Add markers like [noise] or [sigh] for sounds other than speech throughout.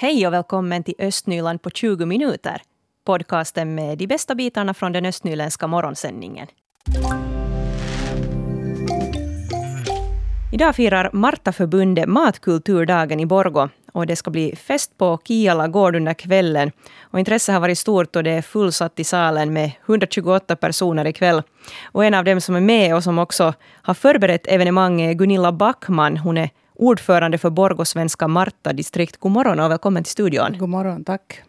Hej och välkommen till Östnyland på 20 minuter. Podcasten med de bästa bitarna från den östnyländska morgonsändningen. Idag firar Martaförbundet Matkulturdagen i Borgo och det ska bli fest på Kiala gård under kvällen. Och intresset har varit stort och det är fullsatt i salen med 128 personer ikväll. Och en av dem som är med och som också har förberett evenemanget är Gunilla Backman. Hon är ordförande för Borgosvenska Marta-distrikt. God morgon och välkommen till studion. God morgon, tack.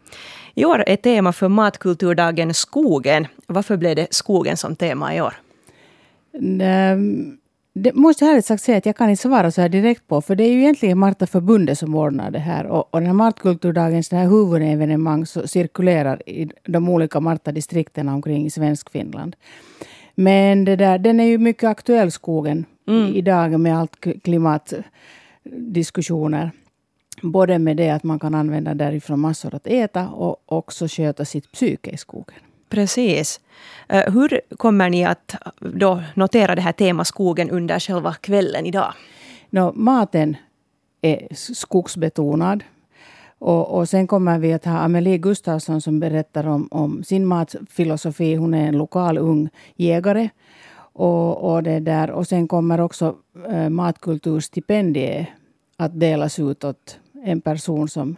I år är tema för matkulturdagen skogen. Varför blev det skogen som tema i år? Det måste jag ärligt sagt säga att jag kan inte svara så här direkt på, för det är ju egentligen Marta förbundet som ordnar det här. Och, och den här Martkulturdagens här huvudevenemang så cirkulerar i de olika Marta-distrikterna omkring i Svenskfinland. Men det där, den är ju mycket aktuell, skogen, mm. idag med allt klimatdiskussioner. Både med det att man kan använda därifrån massor att äta och också sköta sitt psyke i skogen. Precis. Eh, hur kommer ni att då notera det här tema skogen under själva kvällen idag? No, maten är skogsbetonad. Och, och sen kommer vi att ha Amelie Gustafsson som berättar om, om sin matfilosofi. Hon är en lokal ung jägare. Och, och, det där. och sen kommer också äh, matkulturstipendiet att delas ut åt en person som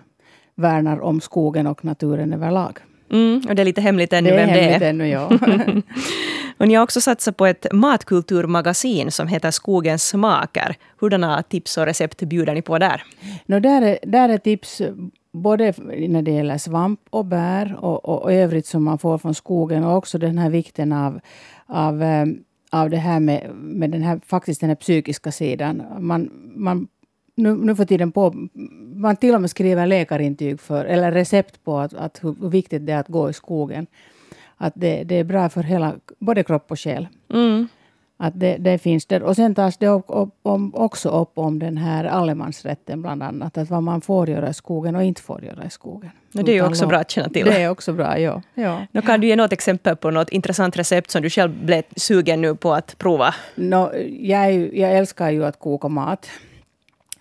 värnar om skogen och naturen överlag. Mm, och det är lite hemligt ännu det vem det är. Det är ännu, ja. [laughs] och ni har också satsat på ett matkulturmagasin som heter Skogens smaker. Hurdana tips och recept bjuder ni på där? No, där, är, där är tips både när det gäller svamp och bär och, och, och övrigt som man får från skogen och också den här vikten av, av, eh, av det här med, med den här, faktiskt den här psykiska sidan. Man, man nu, nu för tiden på, man till och med skriver läkarintyg för, eller recept på att, att hur viktigt det är att gå i skogen. Att det, det är bra för hela, både kropp och själ. Mm. Att det, det, finns där. Och sen tas det upp, upp, om, också upp om den här allemansrätten bland annat. Att vad man får göra i skogen och inte får göra i skogen. Och det är ju också bra att känna till. Det är också bra, ja. ja. Nå, kan du ge något exempel på något intressant recept som du själv blev sugen nu på att prova? No, jag, jag älskar ju att koka mat.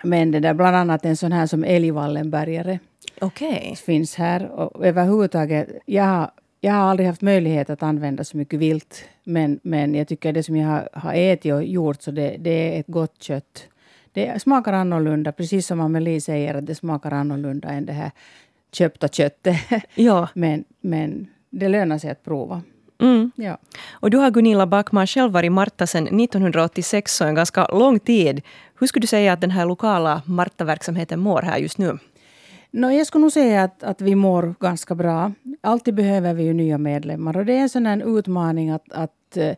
Men det där bland annat en sån här som älgvallenbergare okay. finns här. Och överhuvudtaget, jag har, jag har aldrig haft möjlighet att använda så mycket vilt. Men, men jag tycker det som jag har, har ätit och gjort, så det, det är ett gott kött. Det smakar annorlunda, precis som Amelie säger, att det smakar annorlunda än det här köpta köttet. [laughs] Ja. men, men det lönar sig att prova. Mm. Ja. Och du har Gunilla Backman själv varit Marta sedan 1986, så en ganska lång tid. Hur skulle du säga att den här lokala Marta-verksamheten mår här just nu? No, jag skulle nog säga att, att vi mår ganska bra. Alltid behöver vi ju nya medlemmar och det är en sån utmaning att, att uh,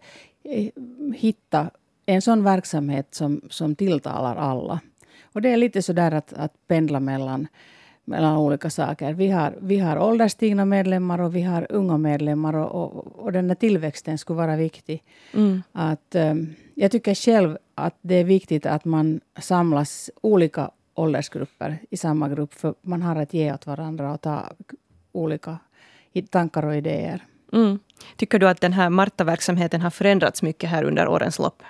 hitta en sån verksamhet som, som tilltalar alla. Och det är lite så där att, att pendla mellan mellan olika saker. Vi har, vi har ålderstigna medlemmar och vi har unga medlemmar och, och, och den här tillväxten skulle vara viktig. Mm. Att, um, jag tycker själv att det är viktigt att man samlas olika åldersgrupper i samma grupp för man har att ge åt varandra och ta olika tankar och idéer. Mm. Tycker du att den här Marta-verksamheten har förändrats mycket här under årens lopp?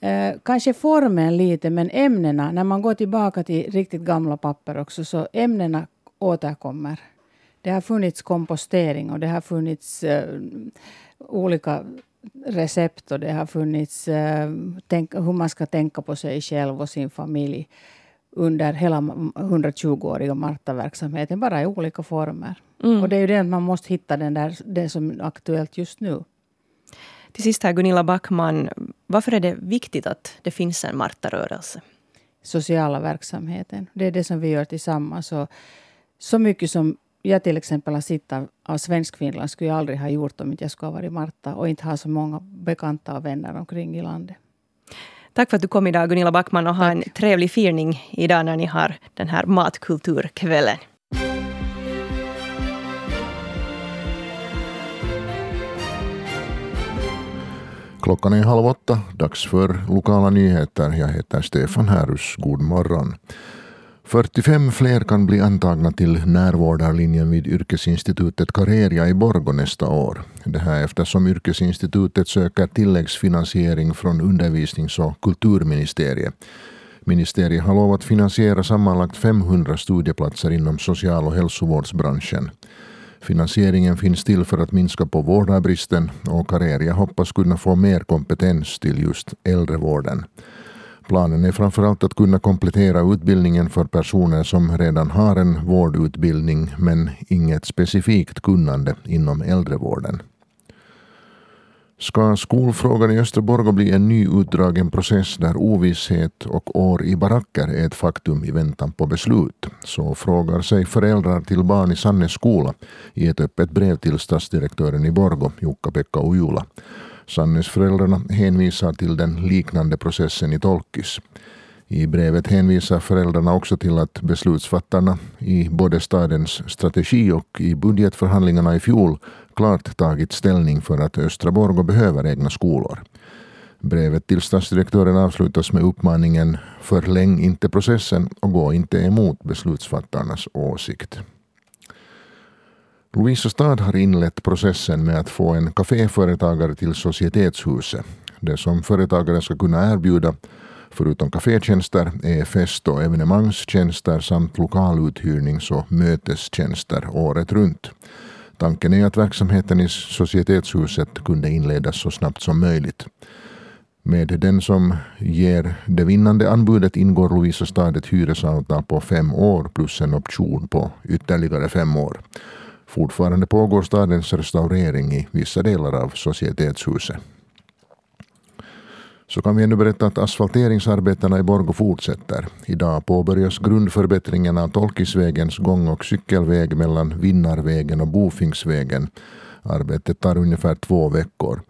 Eh, kanske formen lite, men ämnena, när man går tillbaka till riktigt gamla papper också, så ämnena återkommer. Det har funnits kompostering och det har funnits eh, olika recept och det har funnits eh, tänk, hur man ska tänka på sig själv och sin familj under hela 120-åriga Marta-verksamheten, bara i olika former. Mm. Och det är ju det man måste hitta den där, det som är aktuellt just nu. Till sist här Gunilla Backman, varför är det viktigt att det finns en Marta-rörelse? Sociala verksamheten, det är det som vi gör tillsammans. Och så mycket som jag till exempel har sett av, av Svenskfinland skulle jag aldrig ha gjort om inte jag skulle ha varit Marta och inte ha så många bekanta och vänner omkring i landet. Tack för att du kom idag Gunilla Backman och ha en trevlig firning idag när ni har den här matkulturkvällen. Klockan är halv åtta, dags för lokala nyheter. Jag heter Stefan Härus. God morgon. 45 fler kan bli antagna till närvårdarlinjen vid yrkesinstitutet Kareria i Borgo nästa år. Det här eftersom yrkesinstitutet söker tilläggsfinansiering från undervisnings och kulturministeriet. Ministeriet har lovat finansiera sammanlagt 500 studieplatser inom social och hälsovårdsbranschen. Finansieringen finns till för att minska på vårdarbristen och Kareria hoppas kunna få mer kompetens till just äldrevården. Planen är framförallt att kunna komplettera utbildningen för personer som redan har en vårdutbildning men inget specifikt kunnande inom äldrevården. Ska skolfrågan i Österborg bli en ny utdragen process där ovisshet och år i baracker är ett faktum i väntan på beslut? Så frågar sig föräldrar till barn i Sannes skola i ett öppet brev till stadsdirektören i Borgo, Jukka-Pekka Ujula. Sannesföräldrarna hänvisar till den liknande processen i Tolkis. I brevet hänvisar föräldrarna också till att beslutsfattarna i både stadens strategi och i budgetförhandlingarna i fjol klart tagit ställning för att Östra Borgå behöver egna skolor. Brevet till stadsdirektören avslutas med uppmaningen förläng inte processen och gå inte emot beslutsfattarnas åsikt. Lovisa stad har inlett processen med att få en kaféföretagare till Societetshuset. Det som företagaren ska kunna erbjuda, förutom kafétjänster, är fest och evenemangstjänster samt lokaluthyrnings och mötestjänster året runt. Tanken är att verksamheten i Societetshuset kunde inledas så snabbt som möjligt. Med den som ger det vinnande anbudet ingår Lovisa stad ett hyresavtal på fem år plus en option på ytterligare fem år. Fortfarande pågår stadens restaurering i vissa delar av Societetshuset. Så kan vi ännu berätta att asfalteringsarbetena i Borgå fortsätter. Idag påbörjas grundförbättringen av Tolkisvägens gång och cykelväg mellan Vinnarvägen och Bofingsvägen. Arbetet tar ungefär två veckor.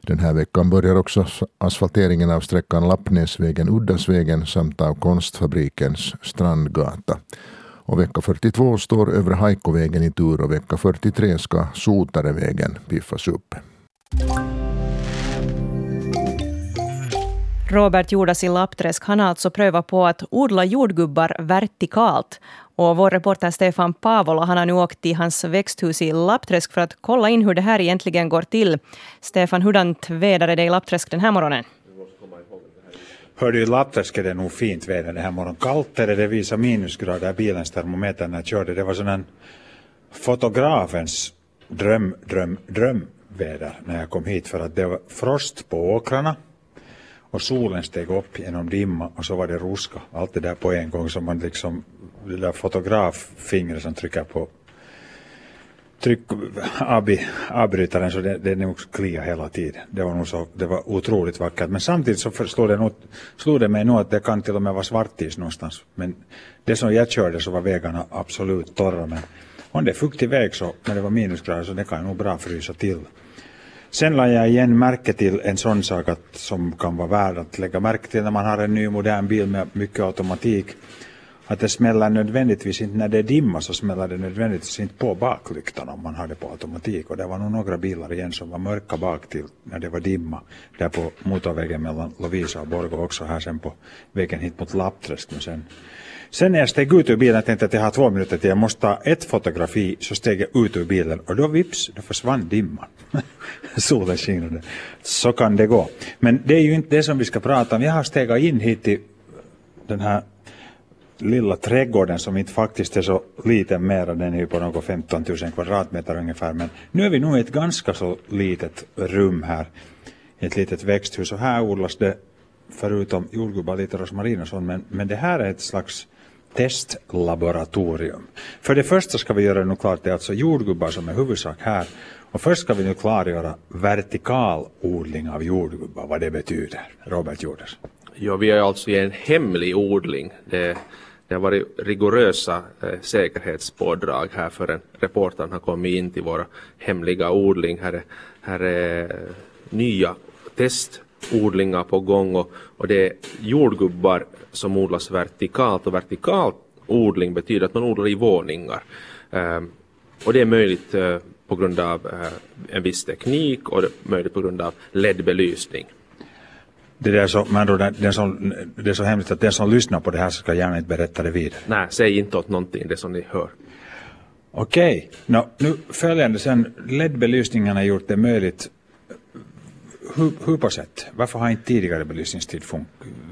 Den här veckan börjar också asfalteringen av sträckan Lappnäsvägen-Uddasvägen samt av Konstfabrikens Strandgata. Och vecka 42 står Övre Haikovägen i tur och vecka 43 ska Sotarevägen piffas upp. Robert Jordas i Lappträsk han har alltså prövat på att odla jordgubbar vertikalt. Och vår reporter Stefan Paavola han har nu åkt till hans växthus i Lappträsk för att kolla in hur det här egentligen går till. Stefan, hurdant väder är det i Lappträsk den här morgonen? Hörde i Lappträsk är det nog fint väder den här morgonen. Kallt är det, det visar minusgrader bilens termometer när jag körde. Det var sån en fotografens dröm, dröm, drömväder när jag kom hit för att det var frost på åkrarna och solen steg upp genom dimma och så var det ruska. Allt det där på en gång som man liksom, det där fotograffingret som trycker på tryck, abi, avbrytaren så det, det nog klia hela tiden. Det var nog så, det var otroligt vackert. Men samtidigt så slog det, nog, slog det mig nog att det kan till och med vara svartis någonstans. Men det som jag körde så var vägarna absolut torra. Men om det är fuktig väg så, när det var minusgrader så det kan nog bra frysa till. Sen lade jag igen märke till en sån sak att, som kan vara värd att lägga märke till när man har en ny modern bil med mycket automatik. Att det smäller nödvändigtvis inte, när det är dimma så smäller det nödvändigtvis inte på baklyktan om man har det på automatik. Och det var nog några bilar igen som var mörka bak till när det var dimma. Där på motorvägen mellan Lovisa och Borgå också här sen på vägen hit mot Lappträsk. Men sen Sen när jag steg ut ur bilen tänkte jag att jag har två minuter till jag måste ta ett fotografi så steg jag ut ur bilen och då vips, då försvann dimman. [laughs] Solen skinade. Så kan det gå. Men det är ju inte det som vi ska prata om. Jag har stegat in hit till den här lilla trädgården som inte faktiskt är så liten mera, den är ju på något 15 000 kvadratmeter ungefär. Men nu är vi nog i ett ganska så litet rum här, ett litet växthus och här odlas det förutom jordgubbar lite rosmarin och sånt, men, men det här är ett slags testlaboratorium. För det första ska vi göra nu klart det är alltså jordgubbar som är huvudsak här. Och först ska vi nu klargöra vertikal odling av jordgubbar, vad det betyder. Robert Jorders. Ja, vi är alltså i en hemlig odling. Det, det har varit rigorösa eh, säkerhetspådrag här förrän reportern har kommit in till vår hemliga odling. Här är, här är eh, nya testodlingar på gång och, och det är jordgubbar som odlas vertikalt och vertikal odling betyder att man odlar i våningar. Ehm, eh, eh, och det är möjligt på grund av en viss teknik och möjligt på grund av LED-belysning. Det, där så, men då, den som, det är så hemligt att den som lyssnar på det här ska gärna inte berätta det vidare. Nej, säg inte åt någonting det som ni hör. Okej, okay. no, nu följande sen LED-belysningarna gjort det möjligt hur, hur på sätt? Varför har inte tidigare belysningstid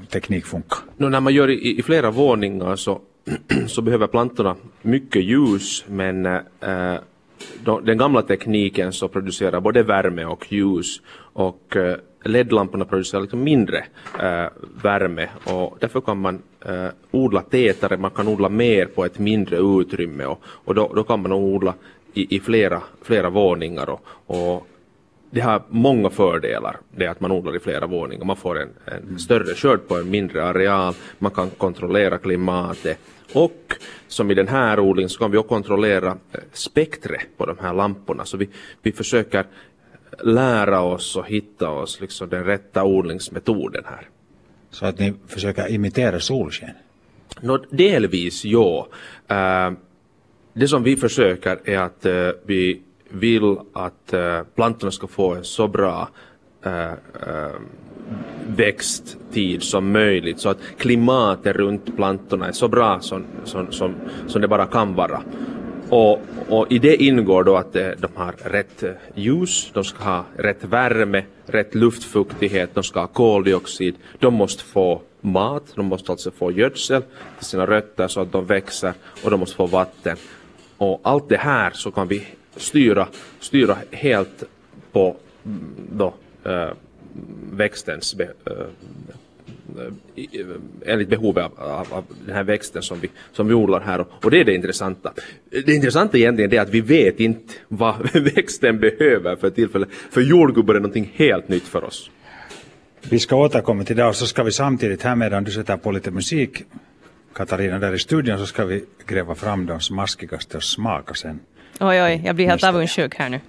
teknik funkar? No, när man gör i, i flera våningar så, [clears throat] så behöver plantorna mycket ljus men äh, de, den gamla tekniken så producerar både värme och ljus och äh, LED-lamporna producerar liksom mindre äh, värme och därför kan man äh, odla tätare, man kan odla mer på ett mindre utrymme och, och då, då kan man odla i, i flera, flera våningar och, och det har många fördelar, det att man odlar i flera våningar. Man får en, en mm. större skörd på en mindre areal, man kan kontrollera klimatet och som i den här odlingen så kan vi också kontrollera eh, spektret på de här lamporna. Så vi, vi försöker lära oss och hitta oss liksom den rätta odlingsmetoden här. Så att ni försöker imitera solsken? No, delvis ja. Uh, det som vi försöker är att uh, vi vill att uh, plantorna ska få en så bra växttid som möjligt så att klimatet runt plantorna är så bra som, som, som, som det bara kan vara. Och, och, i det ingår då att eh, de har rätt eh, ljus, de ska ha rätt värme, rätt luftfuktighet, de ska ha koldioxid, de måste få mat, de måste alltså få gödsel till sina rötter så att de växer och de måste få vatten. Och allt det här så kan vi styra, styra helt på mm, då, äh, växtens äh, enligt behovet av, av, av, den här växten som vi, som vi odlar här. Och, och det är det intressanta. Det intressanta egentligen är att vi vet inte vad [laughs] växten behöver för tillfället. För jordgubbar är någonting helt nytt för oss. Vi ska återkomma till det och så ska vi samtidigt här medan du sätter på lite musik Katarina där i studion så ska vi gräva fram de smaskigaste och smaka sen. Oj, oj, jag blir helt avundsjuk här nu.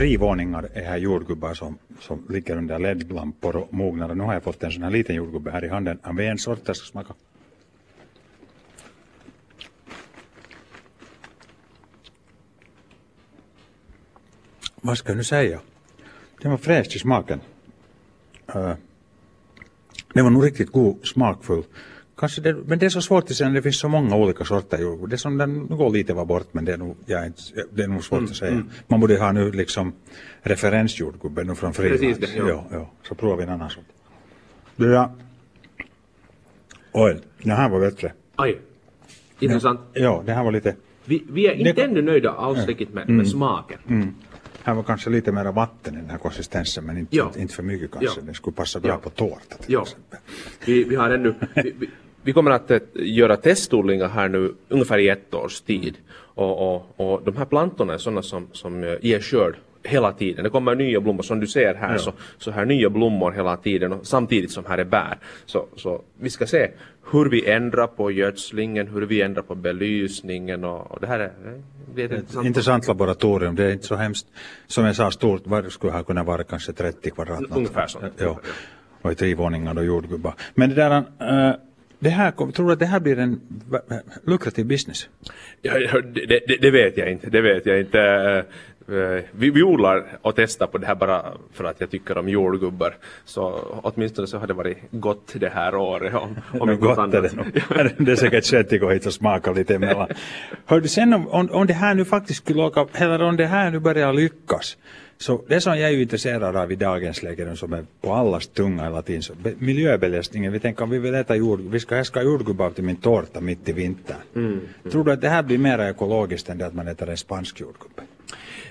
Tre våningar är här jordgubbar som, som ligger under LED-lampor och mognar. Nu har jag fått en sån här liten jordgubbe här i handen. Av en sort, jag ska smaka. Vad ska jag nu säga? Den var fräsch i smaken. Äh, uh, den var nog riktigt god, smakfull. Kanske det, men det är så svårt att säga, det finns så många olika sorter. Det som den, nu går lite var bort men det är nog, ja, det är nog svårt mm, att säga. Mm. Man borde ha nu liksom referensjordgubben nu från Frilands. Precis det, ja. ja. Ja, Så provar vi en annan sort. Det ja. Oj, den här var bättre. Aj. Intressant. Ja, det här var lite... Vi, vi är inte det, ännu nöjda alls riktigt med, med mm. smaken. Mm. Här var kanske lite mer vatten i den här konsistensen men inte, ja. inte för mycket kanske. Ja. Den skulle passa bra ja. på tårta till ja. exempel. Vi, vi har ännu, vi, vi, vi, kommer att äh, göra testodlingar här nu ungefär i ett års tid. Och, och, och de här plantorna är sådana som, som äh, ger skörd hela tiden. Det kommer nya blommor, som du ser här, ja. så, så här nya blommor hela tiden och samtidigt som här är bär. Så, så vi ska se hur vi ändrar på gödslingen, hur vi ändrar på belysningen och, och det här är, det är ett intressant. intressant laboratorium. Det är inte så hemskt, som jag sa, stort. Var skulle ha kunnat vara kanske 30 kvadratmeter. Ungefär så. Ja. Och i tre våningar och jordgubbar. Men det där, äh, det här, tror du att det här blir en lukrativ business? Ja, det, det, det, vet jag inte. Det vet jag inte. Eh, vi, vi odlar och testar på det här bara för att jag tycker om jordgubbar. Så åtminstone så har det varit gott det här året. Om, om gott annat. är det nog. det är säkert skönt att gå hit och smaka lite emellan. Hör du sen om, om, om det här nu faktiskt skulle åka, eller om det här nu börjar lyckas. Så det som jag är intresserad av i dagens läge, som är på allas tunga hela tiden, så miljöbelastningen. Vi tänker om vi vill äta jord, vi ska äska jordgubbar till min tårta mitt i vintern. Mm, mm. Tror du att det här blir mer ekologiskt än det att man äter en spansk jordgubbe?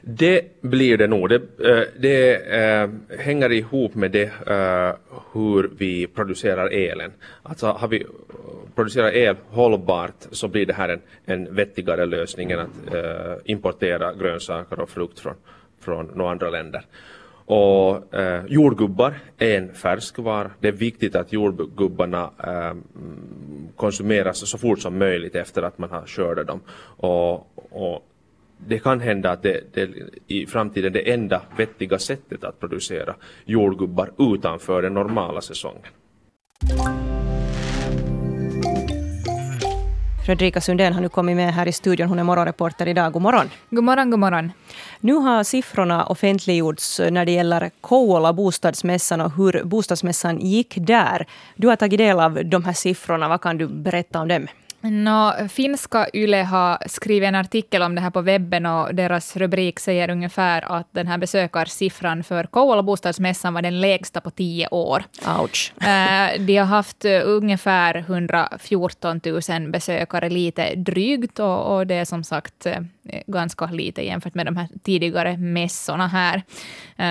Det blir det nog. Det, eh, det äh, hänger ihop med det äh, hur vi producerar elen. Alltså har vi producerar el hållbart så blir det här en, en vettigare lösning än att äh, importera grönsaker och frukt från, från några andra länder. Och eh, jordgubbar är en färskvara. Det är viktigt att jordgubbarna eh, konsumeras så fort som möjligt efter att man har skördat dem. Och, och det kan hända att det, det i framtiden det enda vettiga sättet att producera jordgubbar utanför den normala säsongen. Fredrika Sundén har nu kommit med här i studion. Hon är morgonreporter idag. God morgon. God morgon, god morgon. Nu har siffrorna offentliggjorts när det gäller Kouvola bostadsmässan och hur bostadsmässan gick där. Du har tagit del av de här siffrorna. Vad kan du berätta om dem? No, finska Yle har skrivit en artikel om det här på webben och deras rubrik säger ungefär att den här besökarsiffran för Kouvola bostadsmässan var den lägsta på tio år. Ouch. Eh, de har haft eh, ungefär 114 000 besökare, lite drygt, och, och det är som sagt eh, ganska lite jämfört med de här tidigare mässorna här,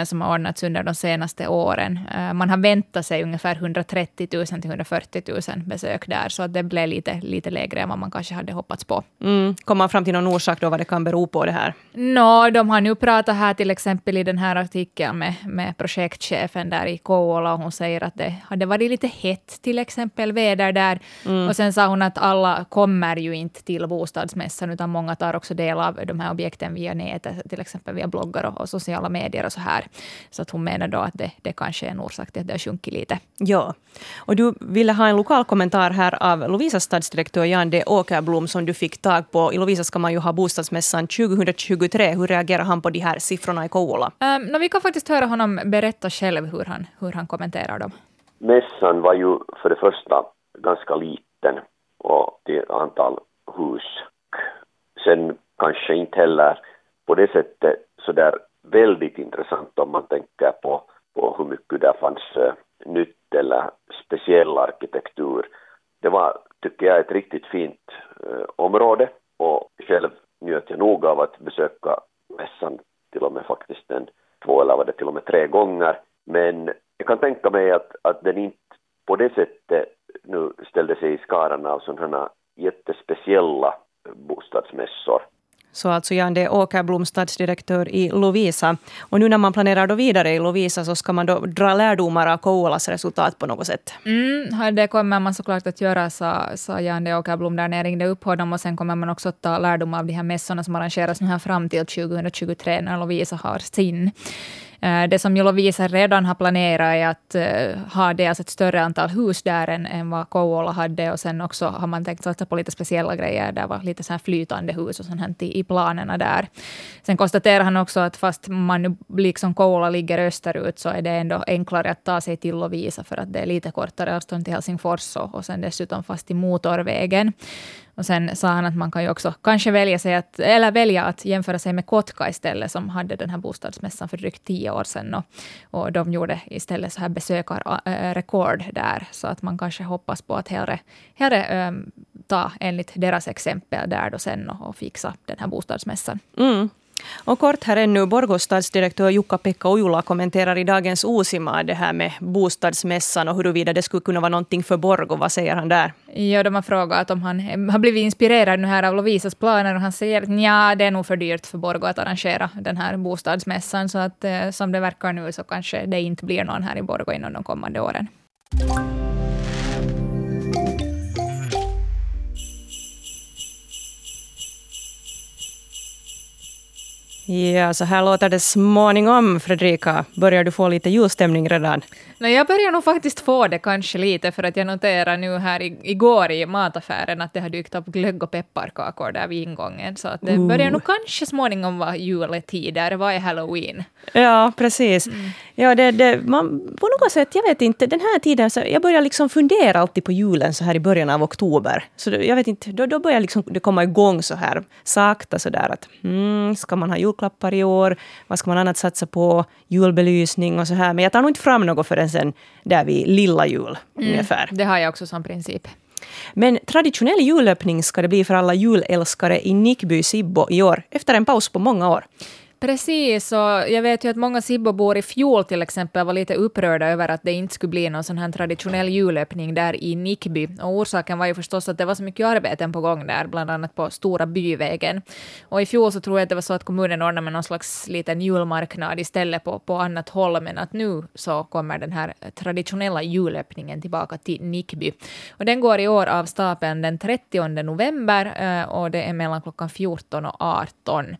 som har ordnats under de senaste åren. Man har väntat sig ungefär 130 000 till 140 000 besök där, så det blev lite, lite lägre än vad man kanske hade hoppats på. Mm. Kom man fram till någon orsak då vad det kan bero på det här? No, de har nu pratat här till exempel i den här artikeln med, med projektchefen där i Kouvola och hon säger att det hade varit lite hett till exempel väder där. Mm. Och sen sa hon att alla kommer ju inte till bostadsmässan utan många tar också del av de här objekten via nätet, till exempel via bloggar och, och sociala medier och så här. Så att hon menar då att det, det kanske är en orsak till att det har sjunkit lite. Ja, och du ville ha en lokal kommentar här av Lovisas stadsdirektör Jan D. Åkerblom som du fick tag på. I Lovisa ska man ju ha bostadsmässan 2023. Hur reagerar han på de här siffrorna i Kouvola? Um, no, vi kan faktiskt höra honom berätta själv hur han, hur han kommenterar dem. Mässan var ju för det första ganska liten och till antal hus. Sen kanske inte heller på det sättet så där väldigt intressant om man tänker på, på hur mycket där fanns uh, nytt eller speciell arkitektur. Det var tycker jag, ett riktigt fint eh, område och själv njöt jag nog av att besöka mässan till och med faktiskt en två eller var det till och med tre gånger. Men jag kan tänka mig att, att den inte på det sättet nu ställde sig i skaran av sådana jättespeciella bostadsmässor. Så alltså Jan D. Åkerblom, stadsdirektör i Lovisa. Och nu när man planerar då vidare i Lovisa så ska man då dra lärdomar av Kouvolas resultat på något sätt. Mm, det kommer man såklart att göra, sa, sa Jan D. Åkerblom där när jag ringde upp honom. Och sen kommer man också att ta lärdom av de här mässorna som arrangeras nu här fram till 2023 när Lovisa har sin. Eh, det som Lovisa redan har planerat är att eh, ha dels ett större antal hus där än, än vad Kouvola hade och sen också har man tänkt satsa på lite speciella grejer. Det var lite så här flytande hus och sånt här i, i planerna där. Sen konstaterar han också att fast man nu liksom Kouvola ligger österut så är det ändå enklare att ta sig till Lovisa för att det är lite kortare avstånd till Helsingfors och, och sen dessutom fast i motorvägen. Och sen sa han att man kan ju också kanske välja, sig att, eller välja att jämföra sig med Kotka istället, som hade den här bostadsmässan för drygt tio år sedan. Och, och de gjorde istället så här besökarrekord äh, där, så att man kanske hoppas på att hellre, hellre um, ta enligt deras exempel där då sen och, och fixa den här bostadsmässan. Mm. Och kort här ännu, Borgos stadsdirektör Jukka-Pekka Ojula kommenterar i dagens Osima det här med bostadsmässan och huruvida det skulle kunna vara någonting för Borgo. Vad säger han där? Ja, de har frågat om han har blivit inspirerad nu här av Lovisas planer och han säger att ja, det är nog för dyrt för Borgo att arrangera den här bostadsmässan. Så att eh, som det verkar nu så kanske det inte blir någon här i Borgo inom de kommande åren. Ja, så här låter det småningom, Fredrika. Börjar du få lite julstämning redan? Nej, jag börjar nog faktiskt få det kanske lite, för att jag noterar nu här i, igår i mataffären att det har dykt upp glögg och pepparkakor där vid ingången, så att det uh. börjar nog kanske småningom vara juletider. Vad är halloween? Ja, precis. Mm. Ja, det, det, man, på något sätt, jag vet inte, den här tiden, så jag börjar liksom fundera alltid på julen så här i början av oktober. Så jag vet inte, då, då börjar liksom det komma igång så här sakta så där att mm, ska man ha julklappar i år? Vad ska man annat satsa på? Julbelysning och så här. Men jag tar nog inte fram något förrän sen där vid lilla jul mm, ungefär. Det har jag också som princip. Men traditionell julöppning ska det bli för alla julälskare i Nickby Sibbo i år, efter en paus på många år. Precis, och jag vet ju att många Sibbobor i fjol till exempel var lite upprörda över att det inte skulle bli någon sån här traditionell julöppning där i Nickby. Och orsaken var ju förstås att det var så mycket arbeten på gång där, bland annat på Stora byvägen. Och i fjol så tror jag att det var så att kommunen ordnade med någon slags liten julmarknad istället på, på annat håll, men att nu så kommer den här traditionella julöppningen tillbaka till Nickby. Och den går i år av stapeln den 30 november eh, och det är mellan klockan 14 och 18.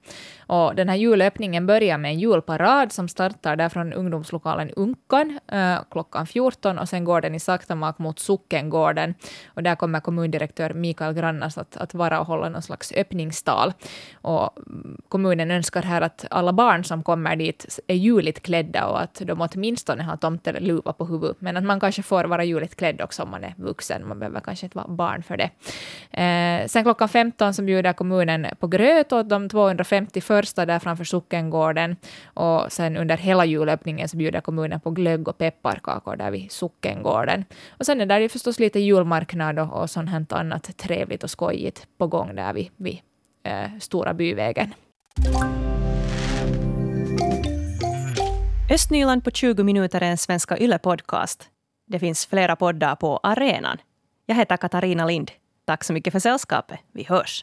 Och den här julöppningen börjar med en julparad som startar där från ungdomslokalen Unkan eh, klockan 14 och sen går den i sakta mak mot Sockengården. Och där kommer kommundirektör Mikael Grannas att, att vara och hålla någon slags öppningstal. Och mm, kommunen önskar här att alla barn som kommer dit är juligt klädda och att de åtminstone har tomteluva på huvudet. Men att man kanske får vara juligt klädd också om man är vuxen. Man behöver kanske inte vara barn för det. Eh, sen klockan 15 så bjuder kommunen på gröt åt de 250 första där framför sockengården. Och sen under hela julöppningen så bjuder kommunen på glögg och pepparkakor där vid sockengården. Och sen är det ju förstås lite julmarknad och, och sånt här annat trevligt och skojigt på gång där vid, vid eh, Stora byvägen. Östnyland på 20 minuter är en Svenska Yle-podcast. Det finns flera poddar på arenan. Jag heter Katarina Lind. Tack så mycket för sällskapet. Vi hörs.